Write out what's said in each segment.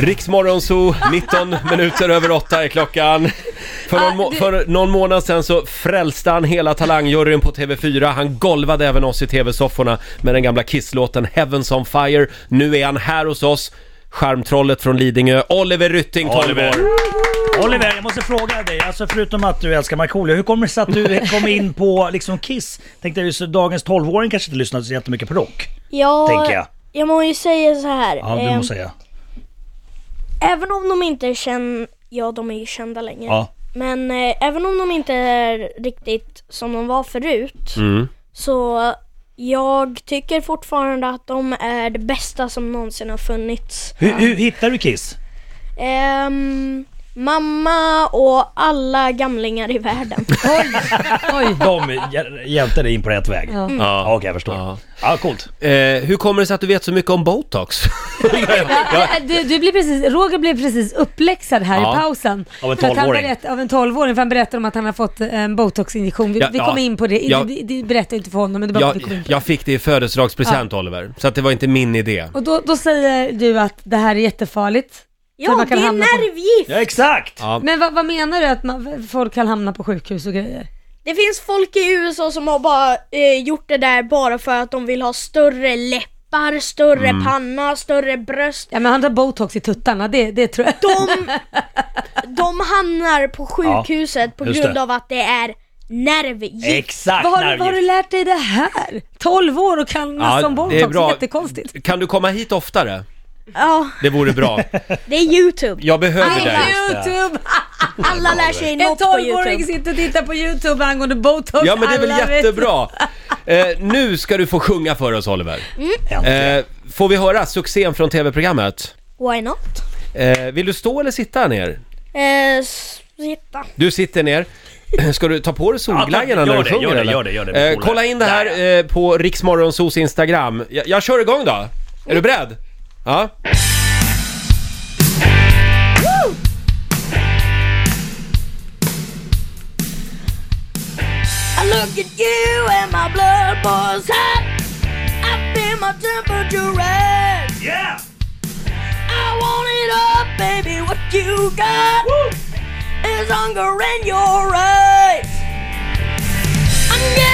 Riksmorgonzoo, 19 minuter över 8 är klockan. För någon, må- Ah, det- för någon månad sedan så frälste han hela talangjuryn på TV4. Han golvade även oss i TV-sofforna med den gamla Kiss-låten Heavens on Fire. Nu är han här hos oss. Charmtrollet från Lidingö, Oliver Rytting, 12 Oliver. år. Oliver, jag måste fråga dig, alltså förutom att du älskar Markoolio, hur kommer det sig att du kom in på liksom Kiss? Tänkte jag, så dagens 12-åring kanske inte lyssnar så jättemycket på rock, Ja, tänker jag. jag må ju säga så här. Ja, du ehm, måste säga. Även om de inte är kända, ja de är ju kända längre. Ja. Men eh, även om de inte är riktigt som de var förut. Mm. Så jag tycker fortfarande att de är det bästa som någonsin har funnits. Hur, hur hittar du Kiss? Ehm, mamma och alla gamlingar i världen. Oj. De hj- hjälpte dig in på rätt väg? Ja, Ja. okej jag förstår. Ja. Ja, coolt. Eh, hur kommer det sig att du vet så mycket om botox? Ja, du, du blir precis, Roger blev precis uppläxad här Ja. i pausen. Av en För att han 12-åring. berätt- Av en 12-åring, för han berättar om att han har fått en botoxinjektion. Vi, Ja, vi ja. kommer in på det. Ja. Det, det berättar jag inte för honom, men det var jag, jag fick det i födelsedagspresent Oliver, så att det var inte min idé. Och då, då säger du att det här är jättefarligt. Ja, man det är hamna på- nervgift! Ja, exakt! Ja. Men vad, vad menar du att man, folk kan hamna på sjukhus och grejer? Det finns folk i USA som har bara eh, gjort det där bara för att de vill ha större läppar, större Mm. panna, större bröst. Ja men han tar botox i tuttarna, det, det tror jag. De, de hamnar på sjukhuset på just grund det. av att det är nervgift. Exakt Vad har, du- vad har du nervgift. lärt dig det här? 12 år och kan massa om botox, det är bra. jättekonstigt. Kan du komma hit oftare? Ja, Det vore bra. det är YouTube. Jag behöver Nej, dig. YouTube! Alla lär sig En något på 12-åring YouTube. sitter och tittar på YouTube angående botox. Ja men det är väl Alla jättebra. Eh, nu ska du få sjunga för oss Oliver. Äntligen. Eh, får vi höra succén från tv-programmet? Why not? Eh, vill du stå eller sitta ner? Eh, sitta. Du sitter ner. Ska du ta på dig solglajjorna Ja, när gör du det, sjunger gör det, eller? gör det, gör det, med Eh, polare. kolla in det här eh, på Riksmorgonsos Instagram. Jag, jag kör igång då. Är du beredd? Ja. I look at you and my blood boils hot. I feel my temperature rise. Yeah! I want it up, baby. What you got is hunger in your eyes. I'm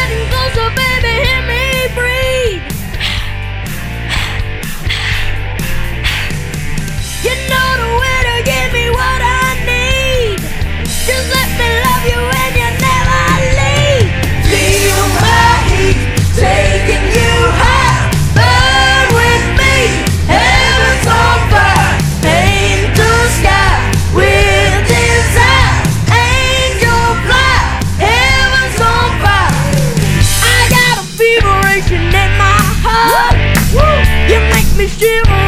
give